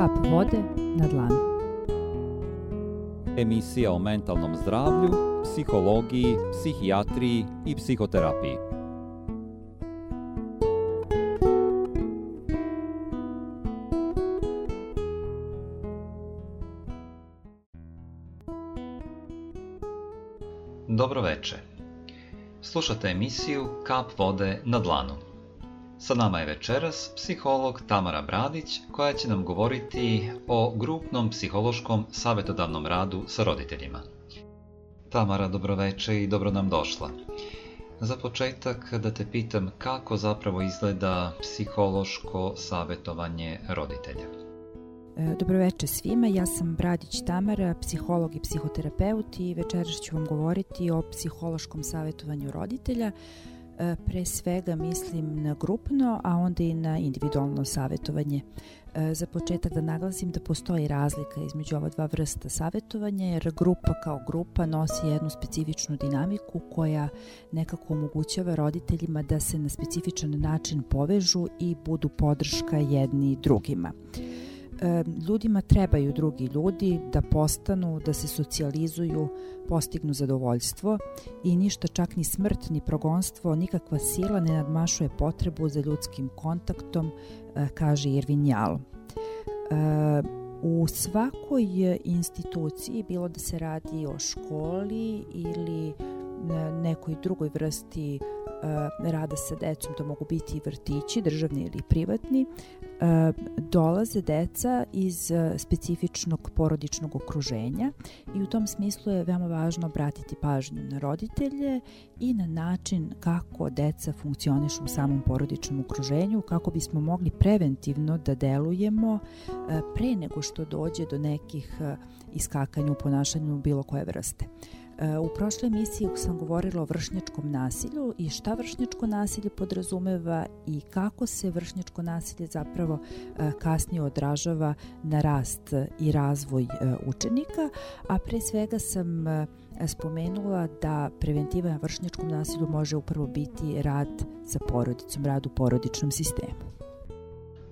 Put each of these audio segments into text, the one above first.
Kap vode na dlanu. Emisija o mentalnom zdravlju, psihologiji, psihijatriji i psihoterapiji. Dobro veče. Slušate emisiju Kap vode na dlanu. Sa nama je večeras psiholog Tamara Bradić koja će nam govoriti o grupnom psihološkom savjetodavnom radu sa roditeljima. Tamara, dobroveče i dobro nam došla. Za početak da te pitam kako zapravo izgleda psihološko savjetovanje roditelja. E, Dobroveče svima, ja sam Bradić Tamara, psiholog i psihoterapeut i večeras ću vam govoriti o psihološkom savjetovanju roditelja. E, pre svega mislim na grupno, a onda i na individualno savjetovanje. E, za početak da naglasim da postoji razlika između ova dva vrsta savjetovanja, jer grupa kao grupa nosi jednu specifičnu dinamiku koja nekako omogućava roditeljima da se na specifičan način povežu i budu podrška jedni drugima ljudima trebaju drugi ljudi da postanu, da se socijalizuju, postignu zadovoljstvo i ništa čak ni smrt, ni progonstvo, nikakva sila ne nadmašuje potrebu za ljudskim kontaktom, e, kaže Irvin Jal. U svakoj instituciji, bilo da se radi o školi ili nekoj drugoj vrsti uh, rada sa decom, to mogu biti i vrtići, državni ili privatni, dolaze deca iz uh, specifičnog porodičnog okruženja i u tom smislu je veoma važno obratiti pažnju na roditelje i na način kako deca funkcionišu u samom porodičnom okruženju, kako bismo mogli preventivno da delujemo pre nego što dođe do nekih iskakanja u ponašanju bilo koje vrste. U prošloj emisiji sam govorila o vršnjačkom nasilju i šta vršnjačko nasilje podrazumeva i kako se vršnjačko nasilje zapravo e, kasnije odražava na rast i razvoj e, učenika, a pre svega sam e, spomenula da preventiva vršnjačkom nasilju može upravo biti rad sa porodicom, rad u porodičnom sistemu.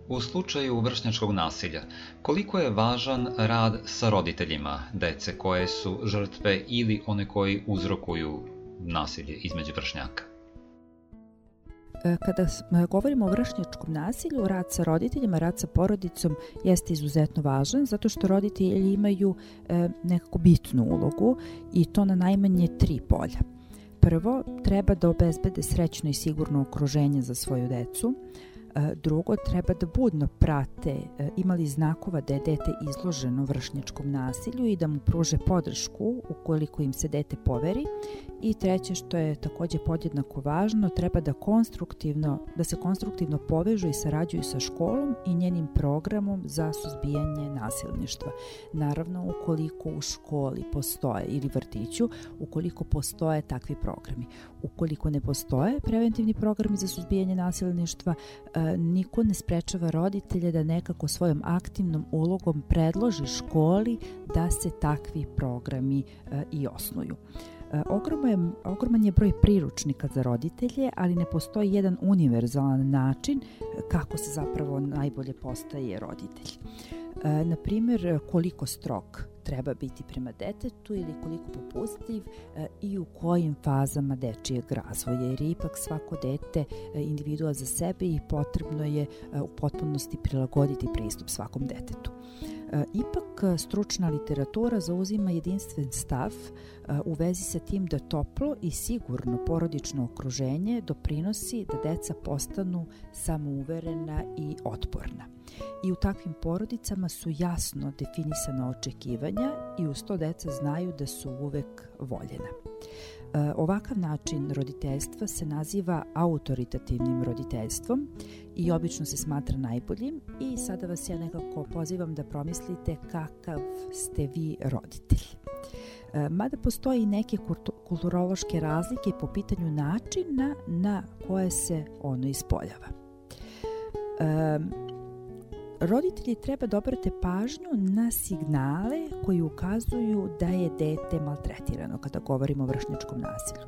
U slučaju vršnjačkog nasilja, koliko je važan rad sa roditeljima dece koje su žrtve ili one koji uzrokuju nasilje između vršnjaka? E, kada e, govorimo o vršnjačkom nasilju, rad sa roditeljima, rad sa porodicom jeste izuzetno važan zato što roditelji imaju e, nekako bitnu ulogu i to na najmanje tri polja. Prvo, treba da obezbede srećno i sigurno okruženje za svoju decu, drugo, treba da budno prate e, imali znakova da je dete izloženo vršnjačkom nasilju i da mu pruže podršku ukoliko im se dete poveri. I treće, što je takođe podjednako važno, treba da konstruktivno, da se konstruktivno povežu i sarađuju sa školom i njenim programom za suzbijanje nasilništva. Naravno, ukoliko u školi postoje ili vrtiću, ukoliko postoje takvi programi. Ukoliko ne postoje preventivni programi za suzbijanje nasilništva, e, niko ne sprečava roditelje da nekako svojom aktivnom ulogom predloži školi da se takvi programi e, i osnuju. E, ogroman je, ogroman je broj priručnika za roditelje, ali ne postoji jedan univerzalan način kako se zapravo najbolje postaje roditelj. E, na primjer, koliko strok treba biti prema detetu ili koliko popustljiv e, i u kojim fazama dečijeg razvoja, jer je ipak svako dete e, individua za sebe i potrebno je u potpunosti prilagoditi pristup svakom detetu. Ipak stručna literatura zauzima jedinstven stav u vezi sa tim da toplo i sigurno porodično okruženje doprinosi da deca postanu samouverena i otporna. I u takvim porodicama su jasno definisana očekivanja i uz to deca znaju da su uvek voljena. E, ovakav način roditeljstva se naziva autoritativnim roditeljstvom i obično se smatra najboljim i sada vas ja nekako pozivam da promislite kakav ste vi roditelj. E, mada postoji neke kulturološke razlike po pitanju načina na koje se ono ispoljava. E, roditelji treba da obrate pažnju na signale koji ukazuju da je dete maltretirano kada govorimo o vršnjačkom nasilju.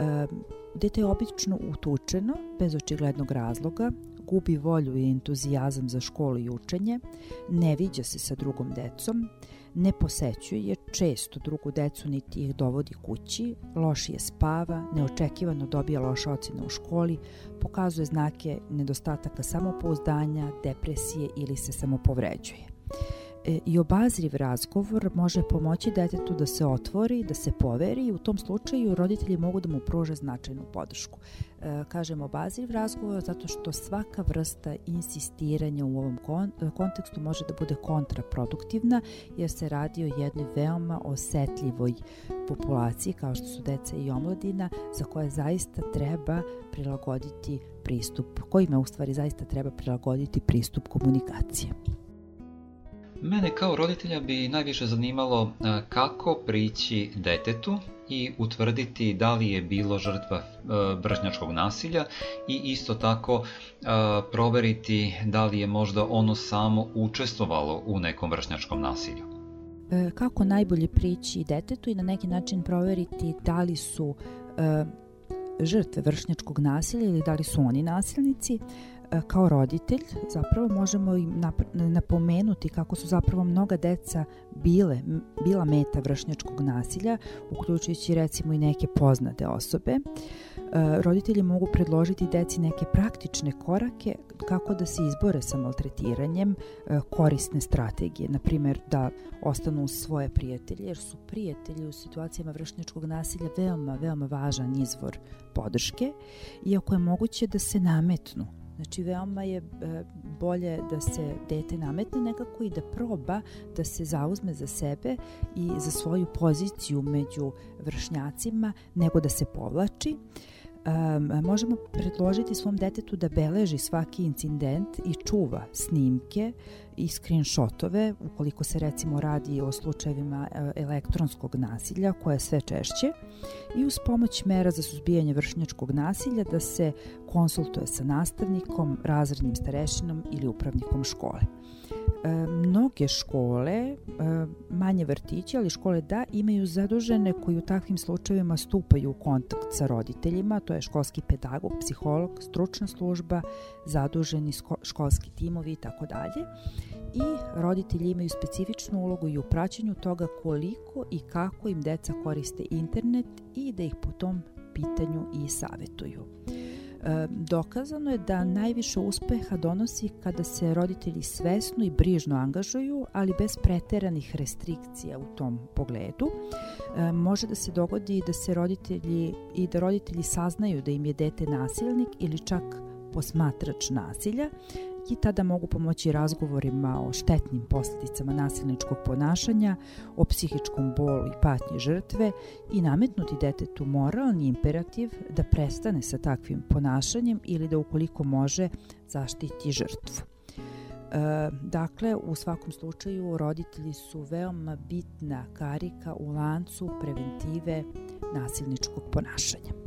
E, dete je obično utučeno, bez očiglednog razloga, gubi volju i entuzijazam za školu i učenje, ne viđa se sa drugom decom, ne posećuje često drugu decu niti ih dovodi kući, lošije spava, neočekivano dobija loše ocene u školi, pokazuje znake nedostataka samopouzdanja, depresije ili se samopovređuje. E, i obazriv razgovor može pomoći detetu da se otvori, da se poveri i u tom slučaju roditelji mogu da mu pruže značajnu podršku. E, kažem obazriv razgovor zato što svaka vrsta insistiranja u ovom kontekstu može da bude kontraproduktivna jer se radi o jednoj veoma osetljivoj populaciji kao što su deca i omladina za koje zaista treba prilagoditi pristup, kojima u stvari zaista treba prilagoditi pristup komunikacije. Mene kao roditelja bi najviše zanimalo kako prići detetu i utvrditi da li je bilo žrtva vršnjačkog nasilja i isto tako proveriti da li je možda ono samo učestvovalo u nekom vršnjačkom nasilju. E, kako najbolje prići detetu i na neki način proveriti da li su e, žrtve vršnjačkog nasilja ili da li su oni nasilnici, kao roditelj zapravo možemo im napomenuti kako su zapravo mnoga deca bile, bila meta vršnjačkog nasilja, uključujući recimo i neke poznate osobe. E, roditelji mogu predložiti deci neke praktične korake kako da se izbore sa maltretiranjem, e, korisne strategije, na primjer da ostanu uz svoje prijatelje, jer su prijatelji u situacijama vršnjačkog nasilja veoma, veoma važan izvor podrške, iako je moguće da se nametnu Znači, veoma je e, bolje da se dete nametne nekako i da proba da se zauzme za sebe i za svoju poziciju među vršnjacima nego da se povlači. Um, možemo predložiti svom detetu da beleži svaki incident i čuva snimke i screenshotove ukoliko se recimo radi o slučajevima e, elektronskog nasilja koje je sve češće i uz pomoć mera za suzbijanje vršnjačkog nasilja da se konsultuje sa nastavnikom, razrednim starešinom ili upravnikom škole. E, mnoge škole, e, manje vrtiće, ali škole da, imaju zadužene koji u takvim slučajevima stupaju u kontakt sa roditeljima, to je školski pedagog, psiholog, stručna služba, zaduženi školski timovi i tako dalje. I roditelji imaju specifičnu ulogu i u praćenju toga koliko i kako im deca koriste internet i da ih po tom pitanju i savetuju. Dokazano je da najviše uspeha donosi kada se roditelji svesno i brižno angažuju, ali bez preteranih restrikcija u tom pogledu. Može da se dogodi da se roditelji i da roditelji saznaju da im je dete nasilnik ili čak posmatrač nasilja i tada mogu pomoći razgovorima o štetnim posljedicama nasilničkog ponašanja, o psihičkom bolu i patnji žrtve i nametnuti detetu moralni imperativ da prestane sa takvim ponašanjem ili da ukoliko može zaštiti žrtvu. E, dakle, u svakom slučaju roditelji su veoma bitna karika u lancu preventive nasilničkog ponašanja.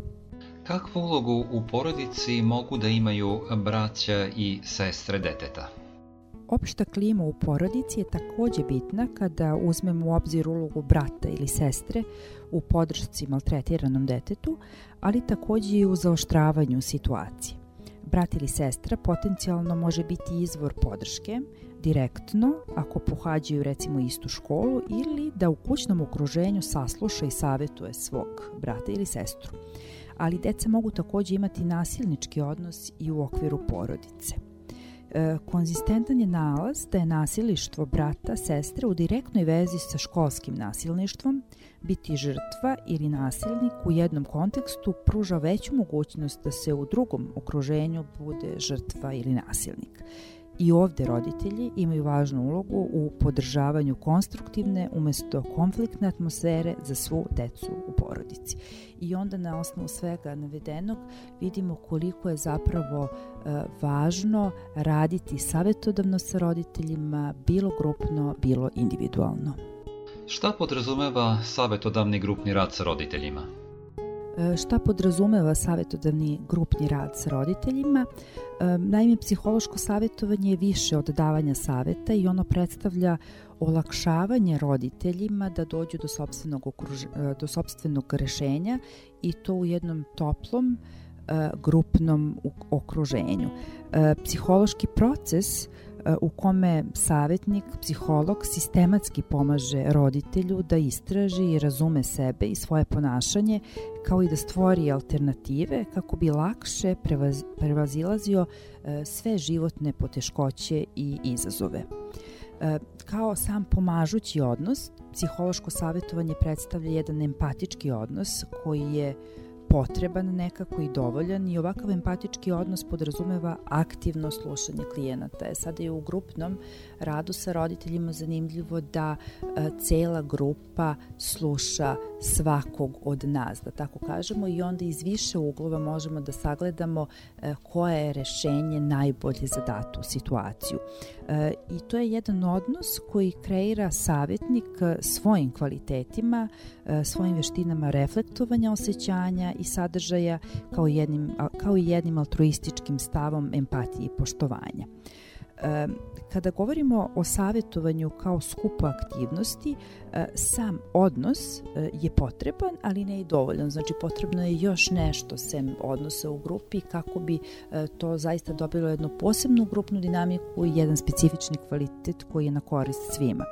Kakvu ulogu u porodici mogu da imaju braća i sestre deteta? Opšta klima u porodici je takođe bitna kada uzmemo u obzir ulogu brata ili sestre u podršci maltretiranom detetu, ali takođe i u zaoštravanju situacije. Brat ili sestra potencijalno može biti izvor podrške, direktno ako pohađaju recimo istu školu ili da u kućnom okruženju sasluša i savetuje svog brata ili sestru ali deca mogu takođe imati nasilnički odnos i u okviru porodice. E, konzistentan je nalaz da je nasilništvo brata, sestre u direktnoj vezi sa školskim nasilništvom, biti žrtva ili nasilnik u jednom kontekstu pruža veću mogućnost da se u drugom okruženju bude žrtva ili nasilnik. I ovde roditelji imaju važnu ulogu u podržavanju konstruktivne umesto konfliktne atmosfere za svu decu u porodici. I onda na osnovu svega navedenog vidimo koliko je zapravo e, važno raditi savetodavno sa roditeljima, bilo grupno, bilo individualno. Šta podrazumeva savetodavni grupni rad sa roditeljima? Šta podrazumeva savjetodavni grupni rad sa roditeljima? Naime, psihološko savjetovanje je više od davanja saveta i ono predstavlja olakšavanje roditeljima da dođu do sobstvenog, okruž... do sobstvenog rešenja i to u jednom toplom, grupnom okruženju. Psihološki proces u kome savjetnik, psiholog sistematski pomaže roditelju da istraži i razume sebe i svoje ponašanje, kao i da stvori alternative kako bi lakše prevaz, prevazilazio e, sve životne poteškoće i izazove. E, kao sam pomažući odnos, psihološko savjetovanje predstavlja jedan empatički odnos koji je potreban nekako i dovoljan i ovakav empatički odnos podrazumeva aktivno slušanje klijenata. E, sada je u grupnom radu sa roditeljima zanimljivo da e, cela grupa sluša svakog od nas, da tako kažemo, i onda iz više uglova možemo da sagledamo e, koje je rešenje najbolje za datu situaciju. E, I to je jedan odnos koji kreira savjetnik e, svojim kvalitetima, e, svojim veštinama reflektovanja osjećanja i sadržaja kao, jednim, kao i jednim altruističkim stavom empatije i poštovanja. Kada govorimo o savjetovanju kao skupu aktivnosti, sam odnos je potreban, ali ne i dovoljan. Znači potrebno je još nešto sem odnosa u grupi kako bi to zaista dobilo jednu posebnu grupnu dinamiku i jedan specifični kvalitet koji je na korist svima.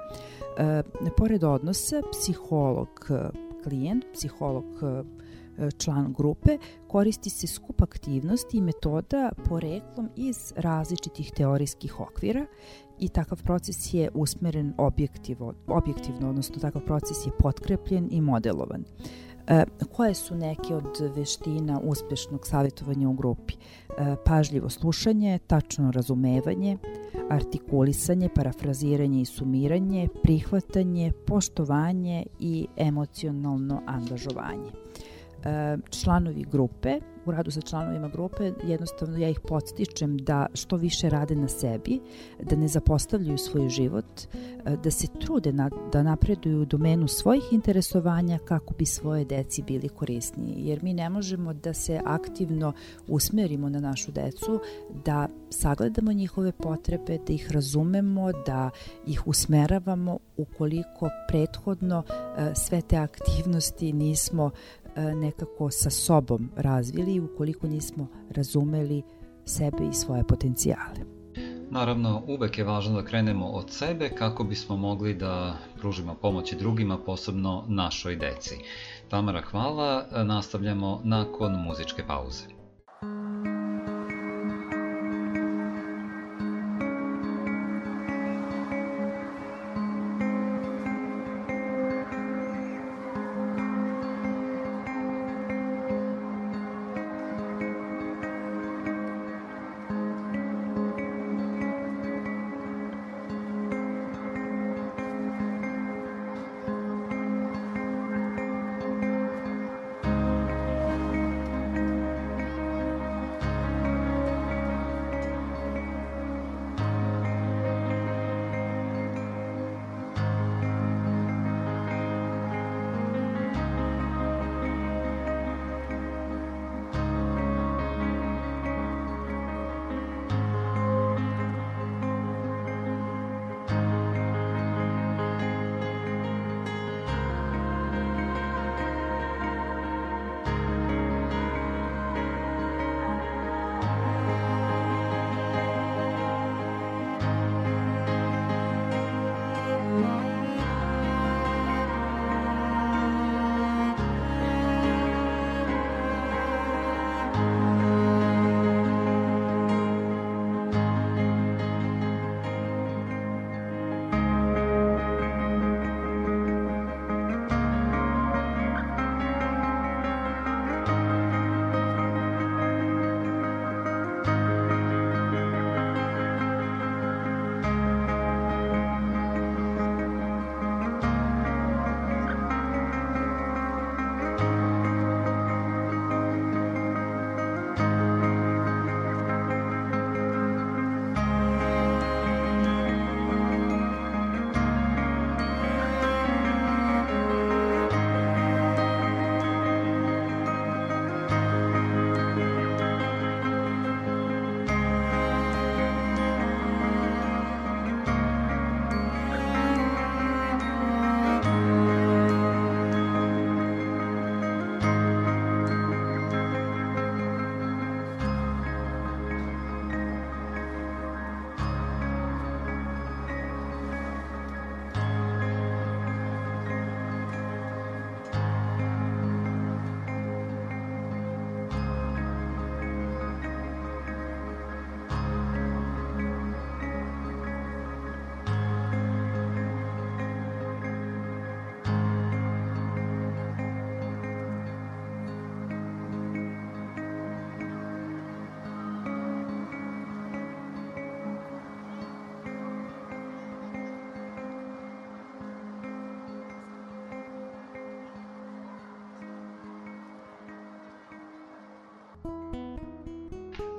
Pored odnosa, psiholog klijent, psiholog E, član grupe, koristi se skup aktivnosti i metoda poreklom iz različitih teorijskih okvira i takav proces je usmeren objektivo, objektivno, odnosno takav proces je potkrepljen i modelovan. E, koje su neke od veština uspešnog savjetovanja u grupi? E, pažljivo slušanje, tačno razumevanje, artikulisanje, parafraziranje i sumiranje, prihvatanje, poštovanje i emocionalno angažovanje članovi grupe, u radu sa članovima grupe, jednostavno ja ih podstičem da što više rade na sebi, da ne zapostavljaju svoj život, da se trude na, da napreduju u domenu svojih interesovanja kako bi svoje deci bili korisniji. Jer mi ne možemo da se aktivno usmerimo na našu decu, da sagledamo njihove potrebe, da ih razumemo, da ih usmeravamo ukoliko prethodno sve te aktivnosti nismo nekako sa sobom razvili ukoliko nismo razumeli sebe i svoje potencijale. Naravno, uvek je važno da krenemo od sebe kako bismo mogli da pružimo pomoći drugima, posebno našoj deci. Tamara, hvala. Nastavljamo nakon muzičke pauze.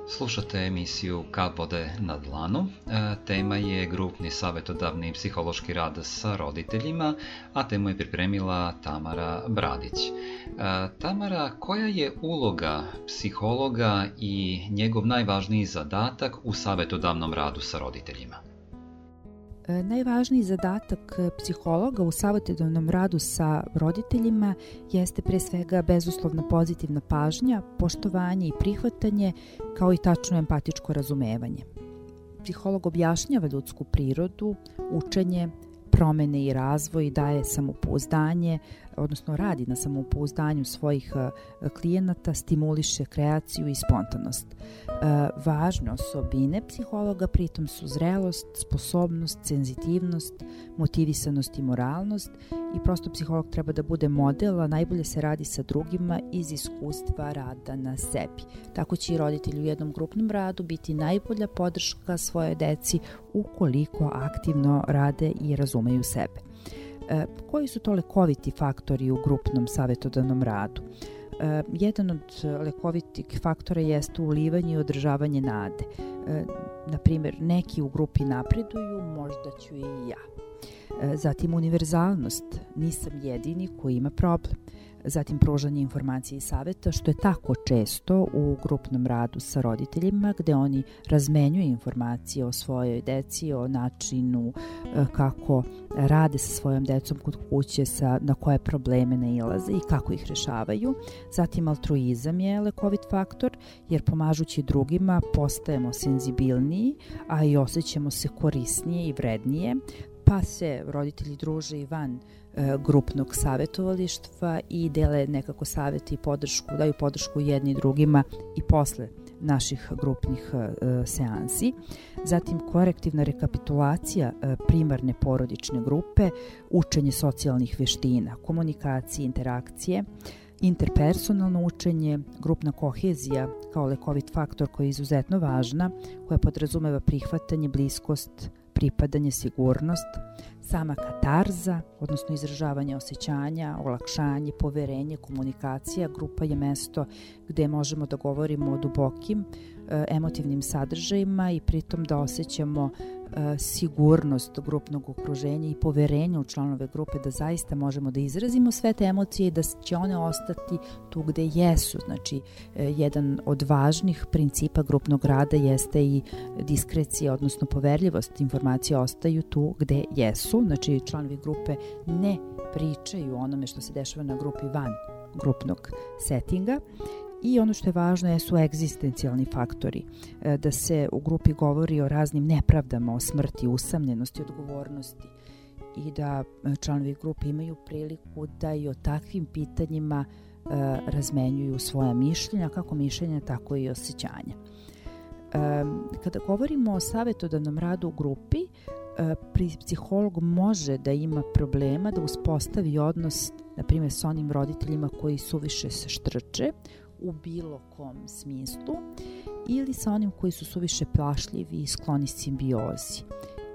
Slušate emisiju Kap vode na dlanu. E, tema je grupni savjetodavni psihološki rad sa roditeljima, a temu je pripremila Tamara Bradić. E, Tamara, koja je uloga psihologa i njegov najvažniji zadatak u savjetodavnom radu sa roditeljima? Najvažniji zadatak psihologa u savjetodavnom radu sa roditeljima jeste pre svega bezuslovna pozitivna pažnja, poštovanje i prihvatanje, kao i tačno empatičko razumevanje. Psiholog objašnjava ljudsku prirodu, učenje, promene i razvoj, daje samopouzdanje, odnosno radi na samopouzdanju svojih e, klijenata, stimuliše kreaciju i spontanost. E, važne osobine psihologa pritom su zrelost, sposobnost, senzitivnost, motivisanost i moralnost i prosto psiholog treba da bude model, a najbolje se radi sa drugima iz iskustva rada na sebi. Tako će i roditelj u jednom grupnom radu biti najbolja podrška svoje deci ukoliko aktivno rade i razumeju sebe. E, koji su to lekoviti faktori u grupnom savjetodavnom radu? E, jedan od lekovitih faktora jeste ulivanje i održavanje nade. E, na primjer, neki u grupi napreduju, možda ću i ja. Zatim univerzalnost, nisam jedini koji ima problem zatim pružanje informacije i saveta, što je tako često u grupnom radu sa roditeljima, gde oni razmenjuju informacije o svojoj deci, o načinu e, kako rade sa svojom decom kod kuće, sa, na koje probleme nailaze i kako ih rešavaju. Zatim altruizam je lekovit faktor, jer pomažući drugima postajemo senzibilniji, a i osjećamo se korisnije i vrednije, pa se roditelji druže i van grupnog savjetovalištva i dele nekako savjeti i podršku, daju podršku jedni drugima i posle naših grupnih e, seansi. Zatim korektivna rekapitulacija e, primarne porodične grupe, učenje socijalnih veština, komunikacije, interakcije, interpersonalno učenje, grupna kohezija kao lekovit faktor koji je izuzetno važna, koja podrazumeva prihvatanje, bliskost, pripadanje, sigurnost, sama katarza, odnosno izražavanje osjećanja, olakšanje, poverenje, komunikacija, grupa je mesto gde možemo da govorimo o dubokim e, emotivnim sadržajima i pritom da osjećamo sigurnost grupnog okruženja i poverenje u članove grupe da zaista možemo da izrazimo sve te emocije i da će one ostati tu gde jesu. Znači, e, jedan od važnih principa grupnog rada jeste i diskrecija, odnosno poverljivost. Informacije ostaju tu gde jesu. Znači, članovi grupe ne pričaju onome što se dešava na grupi van grupnog settinga I ono što je važno su egzistencijalni faktori, e, da se u grupi govori o raznim nepravdama, o smrti, usamljenosti, odgovornosti i da e, članovi grupe imaju priliku da i o takvim pitanjima e, razmenjuju svoja mišljenja, kako mišljenja, tako i osjećanja. Kada govorimo o savjetodavnom radu u grupi, psiholog može da ima problema da uspostavi odnos, na primjer, sa onim roditeljima koji suviše se štrče, u bilo kom smislu ili sa onim koji su suviše plašljivi i skloni simbiozi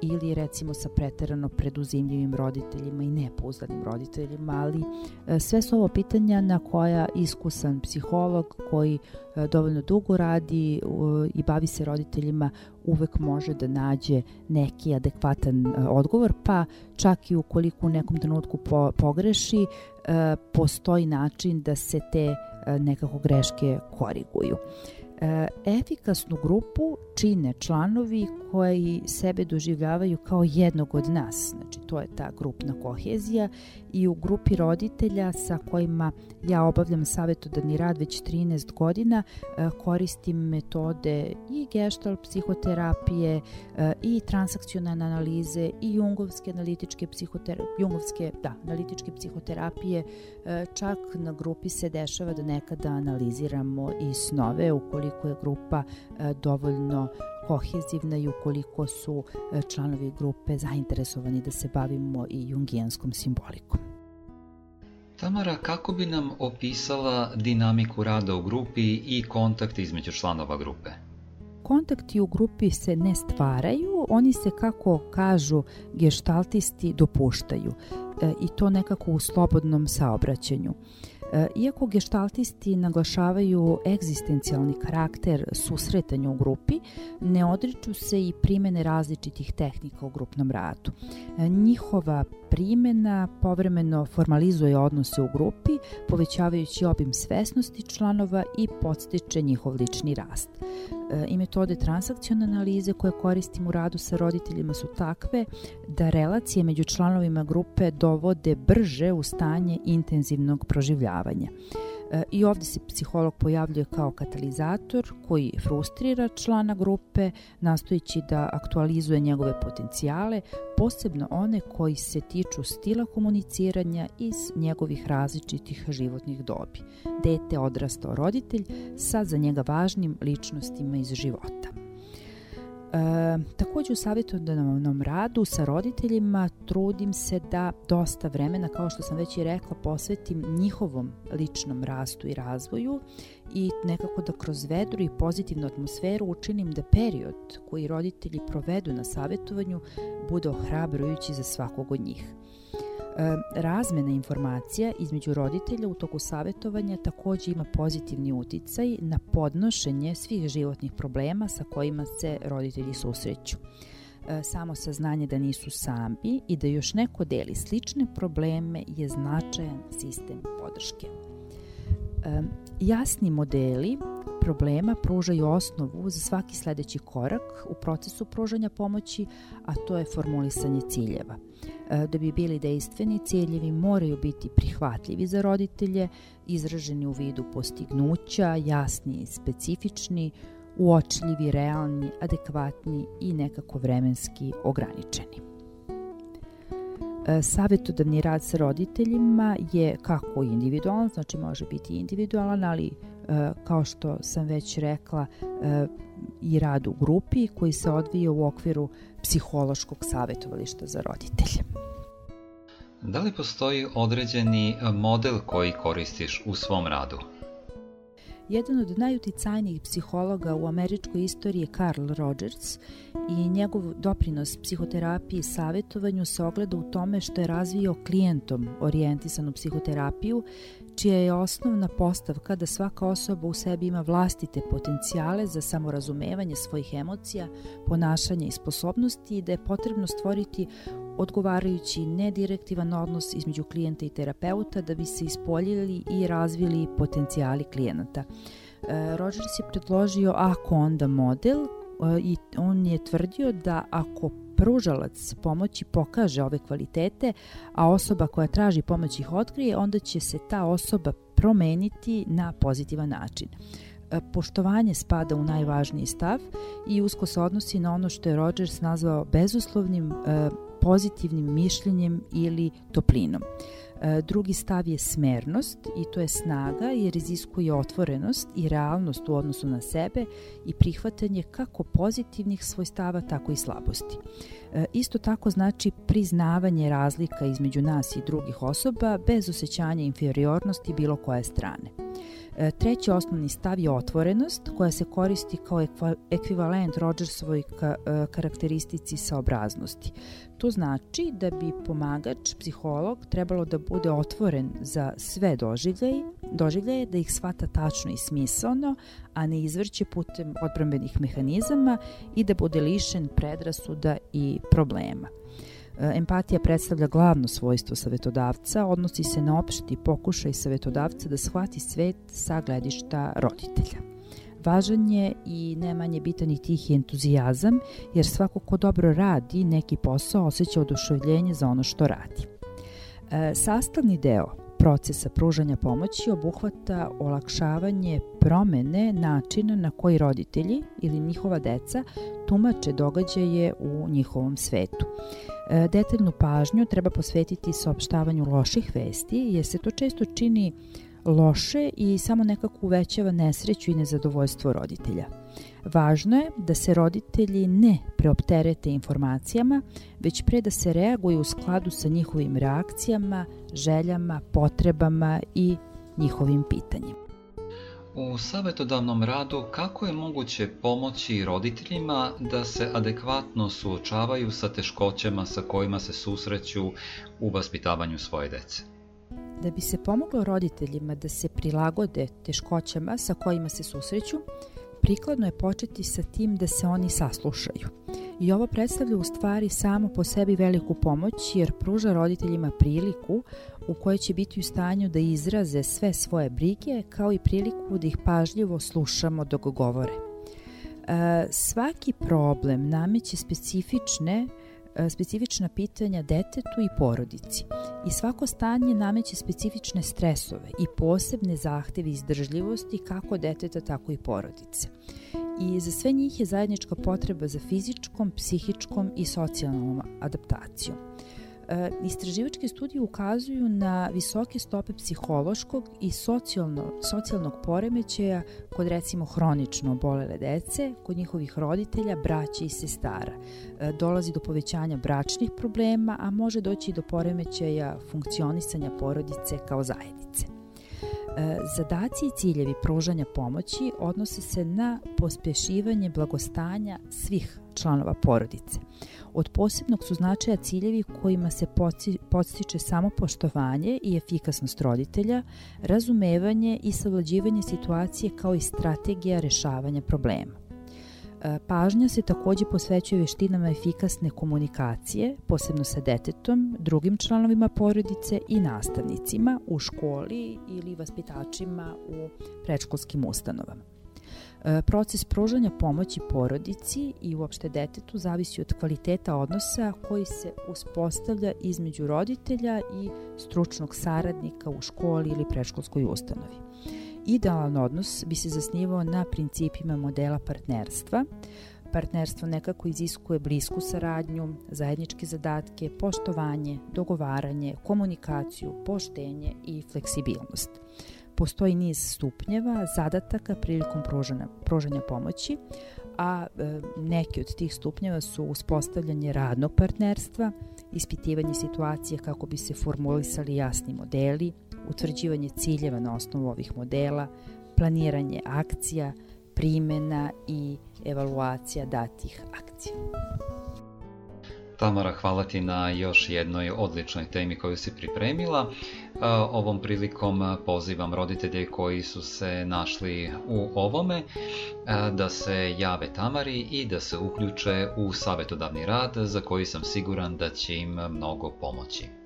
ili recimo sa preterano preduzimljivim roditeljima i nepouzdanim roditeljima, ali e, sve su ovo pitanja na koja iskusan psiholog koji e, dovoljno dugo radi i bavi se roditeljima uvek može da nađe neki adekvatan e, odgovor, pa čak i ukoliko u nekom trenutku pogreši, postoji način da se te nekako greške koriguju. E, efikasnu grupu čine članovi koji sebe doživljavaju kao jednog od nas. Znači, to je ta grupna kohezija i u grupi roditelja sa kojima ja obavljam savjetodavni rad već 13 godina e, koristim metode i gestalt psihoterapije e, i transakcionalne analize i jungovske analitičke psihoterapije, jungovske, da, analitičke psihoterapije. E, čak na grupi se dešava da nekada analiziramo i snove ukoliko je grupa dovoljno kohezivna i ukoliko su e, članovi grupe zainteresovani da se bavimo i jungijanskom simbolikom. Tamara, kako bi nam opisala dinamiku rada u grupi i kontakt između članova grupe? Kontakti u grupi se ne stvaraju, oni se, kako kažu geštaltisti, dopuštaju e, i to nekako u slobodnom saobraćanju. Iako geštaltisti naglašavaju egzistencijalni karakter susretanja u grupi, ne odriču se i primene različitih tehnika u grupnom radu. Njihova primena povremeno formalizuje odnose u grupi, povećavajući obim svesnosti članova i podstiče njihov lični rast. E, I metode transakcione analize koje koristimo u radu sa roditeljima su takve da relacije među članovima grupe dovode brže u stanje intenzivnog proživljavanja. E, I ovde se psiholog pojavljuje kao katalizator koji frustrira člana grupe, nastojići da aktualizuje njegove potencijale, posebno one koji se tiču stila komuniciranja iz njegovih različitih životnih dobi. Dete odrastao roditelj sa za njega važnim ličnostima iz života. E, takođe u savjetodavnom radu sa roditeljima trudim se da dosta vremena, kao što sam već i rekla, posvetim njihovom ličnom rastu i razvoju i nekako da kroz vedru i pozitivnu atmosferu učinim da period koji roditelji provedu na savjetovanju bude ohrabrujući za svakog od njih. E, razmena informacija između roditelja u toku savjetovanja takođe ima pozitivni uticaj na podnošenje svih životnih problema sa kojima se roditelji susreću. E, samo saznanje da nisu sami i da još neko deli slične probleme je značajan sistem podrške. E, jasni modeli problema pružaju osnovu za svaki sledeći korak u procesu pružanja pomoći, a to je formulisanje ciljeva. E, da bi bili dejstveni, ciljevi moraju biti prihvatljivi za roditelje, izraženi u vidu postignuća, jasni i specifični, uočljivi, realni, adekvatni i nekako vremenski ograničeni. E, Savetodavni rad sa roditeljima je kako individualan, znači može biti individualan, ali e, kao što sam već rekla i rad u grupi koji se odvija u okviru psihološkog savetovališta za roditelje. Da li postoji određeni model koji koristiš u svom radu? Jedan od najuticajnijih psihologa u američkoj istoriji je Carl Rogers i njegov doprinos psihoterapiji i savjetovanju se ogleda u tome što je razvio klijentom orijentisanu psihoterapiju čija je osnovna postavka da svaka osoba u sebi ima vlastite potencijale za samorazumevanje svojih emocija, ponašanja i sposobnosti i da je potrebno stvoriti odgovarajući nedirektivan odnos između klijenta i terapeuta da bi se ispoljili i razvili potencijali klijenata. E, Rogers je predložio ako onda model e, i on je tvrdio da ako pružalac pomoći pokaže ove kvalitete, a osoba koja traži pomoć ih otkrije, onda će se ta osoba promeniti na pozitivan način. E, poštovanje spada u najvažniji stav i usko se odnosi na ono što je Rogers nazvao bezuslovnim pozitivnim mišljenjem ili toplinom. E, drugi stav je smernost i to je snaga jer iziskuje otvorenost i realnost u odnosu na sebe i prihvatanje kako pozitivnih svojstava, tako i slabosti. E, isto tako znači priznavanje razlika između nas i drugih osoba bez osjećanja inferiornosti bilo koje strane. E, treći osnovni stav je otvorenost koja se koristi kao ekvivalent Rogersovoj e, karakteristici saobraznosti. To znači da bi pomagač, psiholog, trebalo da bude otvoren za sve doživljaje, doživljaje da ih shvata tačno i smisalno, a ne izvrće putem odbrambenih mehanizama i da bude lišen predrasuda i problema. E, empatija predstavlja glavno svojstvo savetodavca, odnosi se na opšti pokušaj savetodavca da shvati svet sa gledišta roditelja. Važan je i ne manje bitan i tihi entuzijazam, jer svako ko dobro radi neki posao osjeća oduševljenje za ono što radi. E, sastavni deo procesa pružanja pomoći obuhvata olakšavanje promene načina na koji roditelji ili njihova deca tumače događaje u njihovom svetu. E, detaljnu pažnju treba posvetiti saopštavanju loših vesti, jer se to često čini loše i samo nekako uvećava nesreću i nezadovoljstvo roditelja. Važno je da se roditelji ne preopterete informacijama, već pre da se reaguju u skladu sa njihovim reakcijama, željama, potrebama i njihovim pitanjima. U savjetodavnom radu kako je moguće pomoći roditeljima da se adekvatno suočavaju sa teškoćama sa kojima se susreću u vaspitavanju svoje dece? Da bi se pomoglo roditeljima da se prilagode teškoćama sa kojima se susreću, prikladno je početi sa tim da se oni saslušaju. I ovo predstavlja u stvari samo po sebi veliku pomoć jer pruža roditeljima priliku u kojoj će biti u stanju da izraze sve svoje brige kao i priliku da ih pažljivo slušamo dok govore. E, svaki problem nameće specifične E, specifična pitanja detetu i porodici i svako stanje nameće specifične stresove i posebne zahteve izdržljivosti kako deteta tako i porodice. I za sve njih je zajednička potreba za fizičkom, psihičkom i socijalnom adaptacijom. E, istraživačke studije ukazuju na visoke stope psihološkog i socijalno, socijalnog poremećaja kod recimo hronično bolele dece, kod njihovih roditelja, braća i sestara. E, dolazi do povećanja bračnih problema, a može doći i do poremećaja funkcionisanja porodice kao zajednice. E, zadaci i ciljevi pružanja pomoći odnose se na pospešivanje blagostanja svih članova porodice. Od posebnog su značaja ciljevi kojima se podstiče samopoštovanje i efikasnost roditelja, razumevanje i savlađivanje situacije kao i strategija rešavanja problema. E, pažnja se takođe posvećuje veštinama efikasne komunikacije, posebno sa detetom, drugim članovima porodice i nastavnicima u školi ili vaspitačima u predškolskim ustanovama. E, proces pružanja pomoći porodici i uopšte detetu zavisi od kvaliteta odnosa koji se uspostavlja između roditelja i stručnog saradnika u školi ili predškolskoj ustanovi. Idealan odnos bi se zasnivao na principima modela partnerstva. Partnerstvo nekako iziskuje blisku saradnju, zajedničke zadatke, poštovanje, dogovaranje, komunikaciju, poštenje i fleksibilnost postoji niz stupnjeva, zadataka prilikom pružanja, pružanja pomoći, a e, neki od tih stupnjeva su uspostavljanje radnog partnerstva, ispitivanje situacije kako bi se formulisali jasni modeli, utvrđivanje ciljeva na osnovu ovih modela, planiranje akcija, primena i evaluacija datih akcija. Tamara, hvala ti na još jednoj odličnoj temi koju si pripremila. E, ovom prilikom pozivam roditelje koji su se našli u ovome e, da se jave Tamari i da se uključe u savetodavni rad za koji sam siguran da će im mnogo pomoći.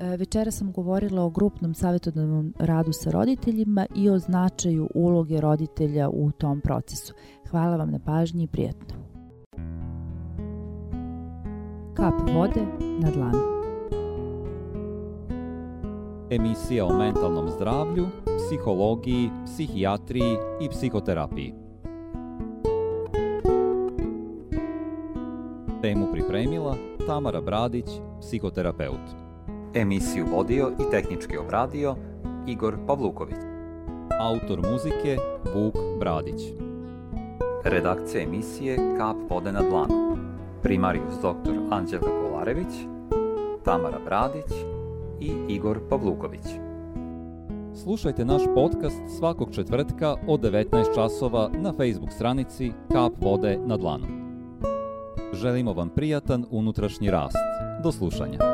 E, večera sam govorila o grupnom savjetodavnom radu sa roditeljima i o značaju uloge roditelja u tom procesu. Hvala vam na pažnji i prijetno kap vode na dlanu. Emisija o mentalnom zdravlju, psihologiji, psihijatriji i psihoterapiji. Temu pripremila Tamara Bradić, psihoterapeut. Emisiju vodio i tehnički obradio Igor Pavluković. Autor muzike Vuk Bradić. Redakcija emisije Kap vode na dlanu. Primarius dr. Anđelka Kolarević, Tamara Bradić i Igor Pavluković. Slušajte naš podcast svakog četvrtka od 19 časova na Facebook stranici Kap vode na dlanu. Želimo vam prijatan unutrašnji rast. Do slušanja.